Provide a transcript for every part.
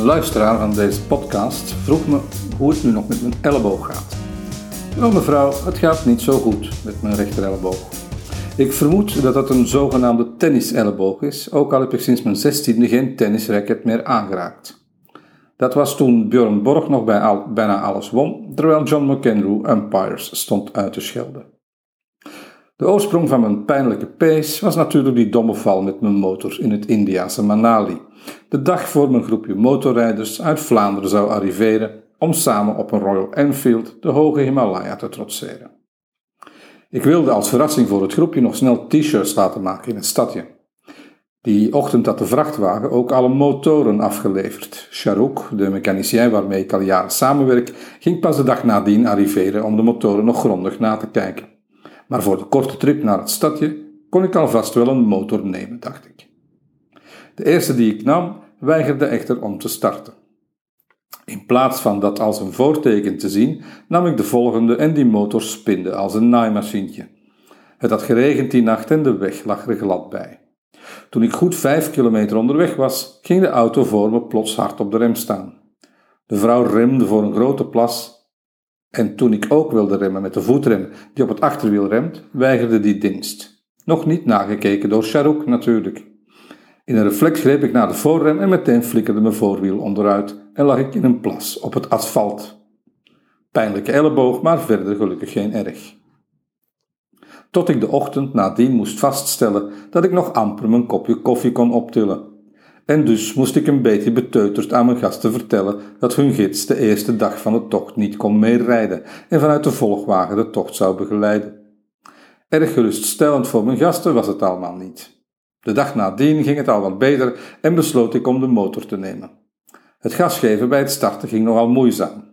Een luisteraar van deze podcast vroeg me hoe het nu nog met mijn elleboog gaat. Oh mevrouw, het gaat niet zo goed met mijn rechterelleboog. Ik vermoed dat dat een zogenaamde tenniselleboog is, ook al heb ik sinds mijn zestiende geen tennisracket meer aangeraakt. Dat was toen Björn Borg nog bij al, bijna alles won, terwijl John McEnroe umpires stond uit te schelden. De oorsprong van mijn pijnlijke pace was natuurlijk die domme val met mijn motor in het Indiase Manali, de dag voor mijn groepje motorrijders uit Vlaanderen zou arriveren om samen op een Royal Enfield de hoge Himalaya te trotseren. Ik wilde als verrassing voor het groepje nog snel t-shirts laten maken in het stadje. Die ochtend had de vrachtwagen ook alle motoren afgeleverd. Sharouk, de mechanicien waarmee ik al jaren samenwerk, ging pas de dag nadien arriveren om de motoren nog grondig na te kijken. Maar voor de korte trip naar het stadje kon ik alvast wel een motor nemen, dacht ik. De eerste die ik nam weigerde echter om te starten. In plaats van dat als een voorteken te zien, nam ik de volgende en die motor spinde als een naaimachientje. Het had geregend die nacht en de weg lag er glad bij. Toen ik goed vijf kilometer onderweg was, ging de auto voor me plots hard op de rem staan. De vrouw remde voor een grote plas en toen ik ook wilde remmen met de voetrem die op het achterwiel remt, weigerde die dienst. Nog niet nagekeken door Sharouk natuurlijk. In een reflex greep ik naar de voorrem en meteen flikkerde mijn voorwiel onderuit en lag ik in een plas op het asfalt. Pijnlijke elleboog, maar verder gelukkig geen erg. Tot ik de ochtend nadien moest vaststellen dat ik nog amper mijn kopje koffie kon optillen. En dus moest ik een beetje beteuterd aan mijn gasten vertellen dat hun gids de eerste dag van de tocht niet kon meerijden en vanuit de volgwagen de tocht zou begeleiden. Erg geruststellend voor mijn gasten was het allemaal niet. De dag nadien ging het al wat beter en besloot ik om de motor te nemen. Het gas geven bij het starten ging nogal moeizaam.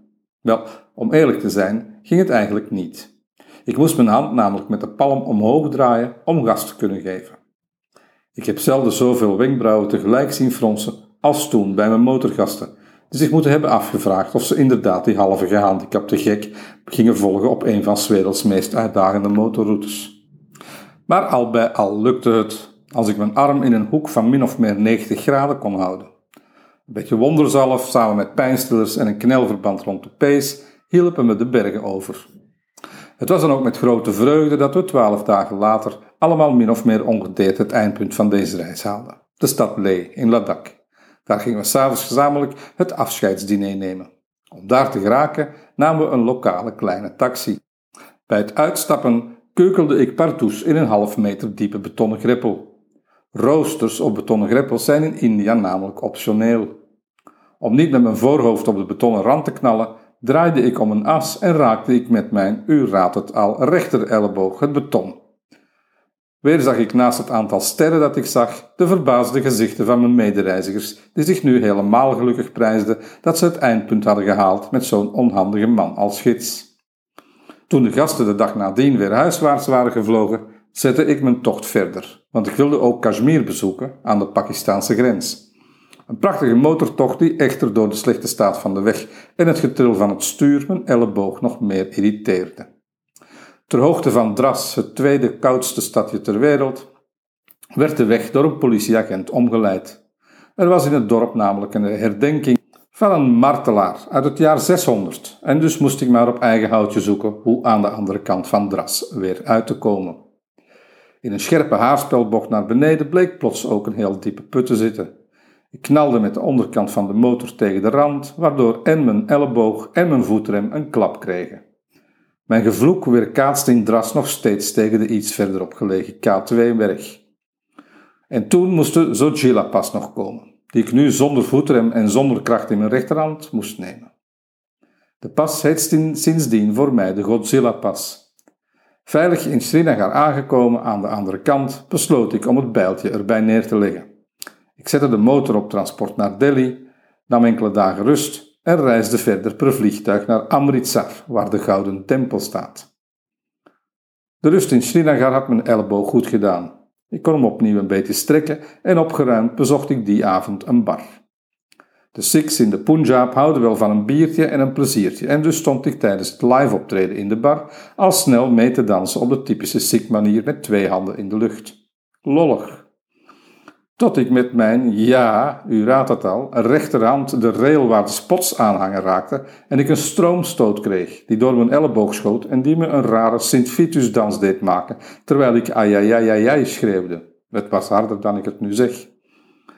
Wel, om eerlijk te zijn, ging het eigenlijk niet. Ik moest mijn hand namelijk met de palm omhoog draaien om gas te kunnen geven. Ik heb zelden zoveel wenkbrauwen tegelijk zien fronsen als toen bij mijn motorgasten, die zich moeten hebben afgevraagd of ze inderdaad die halve gehandicapte gek gingen volgen op een van Swedels meest uitdagende motorroutes. Maar al bij al lukte het als ik mijn arm in een hoek van min of meer 90 graden kon houden. Een beetje wonderzalf samen met pijnstillers en een knelverband rond de pees hielpen me de bergen over. Het was dan ook met grote vreugde dat we twaalf dagen later allemaal min of meer ongedeerd het eindpunt van deze reis haalden. De stad Leh in Ladakh. Daar gingen we s'avonds gezamenlijk het afscheidsdiner nemen. Om daar te geraken namen we een lokale kleine taxi. Bij het uitstappen keukelde ik partoes in een half meter diepe betonnen greppel. Roosters op betonnen greppels zijn in India namelijk optioneel. Om niet met mijn voorhoofd op de betonnen rand te knallen, draaide ik om een as en raakte ik met mijn, u raadt het al, rechterelleboog het beton. Weer zag ik naast het aantal sterren dat ik zag, de verbaasde gezichten van mijn medereizigers, die zich nu helemaal gelukkig prijsden dat ze het eindpunt hadden gehaald met zo'n onhandige man als gids. Toen de gasten de dag nadien weer huiswaarts waren gevlogen, zette ik mijn tocht verder, want ik wilde ook Kashmir bezoeken aan de Pakistanse grens. Een prachtige motortocht die echter door de slechte staat van de weg en het getril van het stuur mijn elleboog nog meer irriteerde. Ter hoogte van Dras, het tweede koudste stadje ter wereld, werd de weg door een politieagent omgeleid. Er was in het dorp namelijk een herdenking van een martelaar uit het jaar 600 en dus moest ik maar op eigen houtje zoeken hoe aan de andere kant van Dras weer uit te komen. In een scherpe haarspelbocht naar beneden bleek plots ook een heel diepe put te zitten. Ik knalde met de onderkant van de motor tegen de rand, waardoor en mijn elleboog en mijn voetrem een klap kregen. Mijn gevloek weerkaatste in dras nog steeds tegen de iets verderop gelegen K2-berg. En toen moest de Zojila-pas nog komen, die ik nu zonder voetrem en zonder kracht in mijn rechterhand moest nemen. De pas heet sindsdien voor mij de Godzilla-pas. Veilig in Srinagar aangekomen aan de andere kant, besloot ik om het bijltje erbij neer te leggen. Ik zette de motor op transport naar Delhi, nam enkele dagen rust en reisde verder per vliegtuig naar Amritsar, waar de Gouden Tempel staat. De rust in Srinagar had mijn elleboog goed gedaan. Ik kon hem opnieuw een beetje strekken en opgeruimd bezocht ik die avond een bar. De Sikhs in de Punjab houden wel van een biertje en een pleziertje en dus stond ik tijdens het live optreden in de bar al snel mee te dansen op de typische Sikh manier met twee handen in de lucht. Lollig. Tot ik met mijn, ja, u raadt het al, rechterhand de rail waar de spots aanhangen raakte en ik een stroomstoot kreeg, die door mijn elleboog schoot en die me een rare Sint-Vitus-dans deed maken, terwijl ik ai schreeuwde. Het was harder dan ik het nu zeg.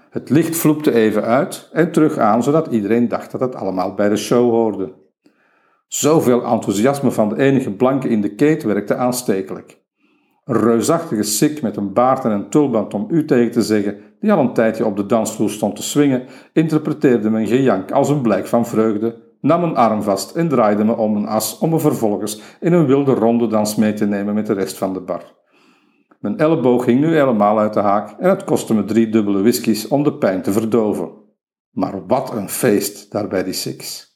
Het licht vloepte even uit en terug aan, zodat iedereen dacht dat het allemaal bij de show hoorde. Zoveel enthousiasme van de enige blanke in de keet werkte aanstekelijk. Een reusachtige sik met een baard en een tulband om u tegen te zeggen, die al een tijdje op de dansvloer stond te swingen, interpreteerde mijn gejank als een blijk van vreugde, nam een arm vast en draaide me om een as om me vervolgens in een wilde ronde dans mee te nemen met de rest van de bar. Mijn elleboog ging nu helemaal uit de haak en het kostte me drie dubbele whiskies om de pijn te verdoven. Maar wat een feest daar bij die Six.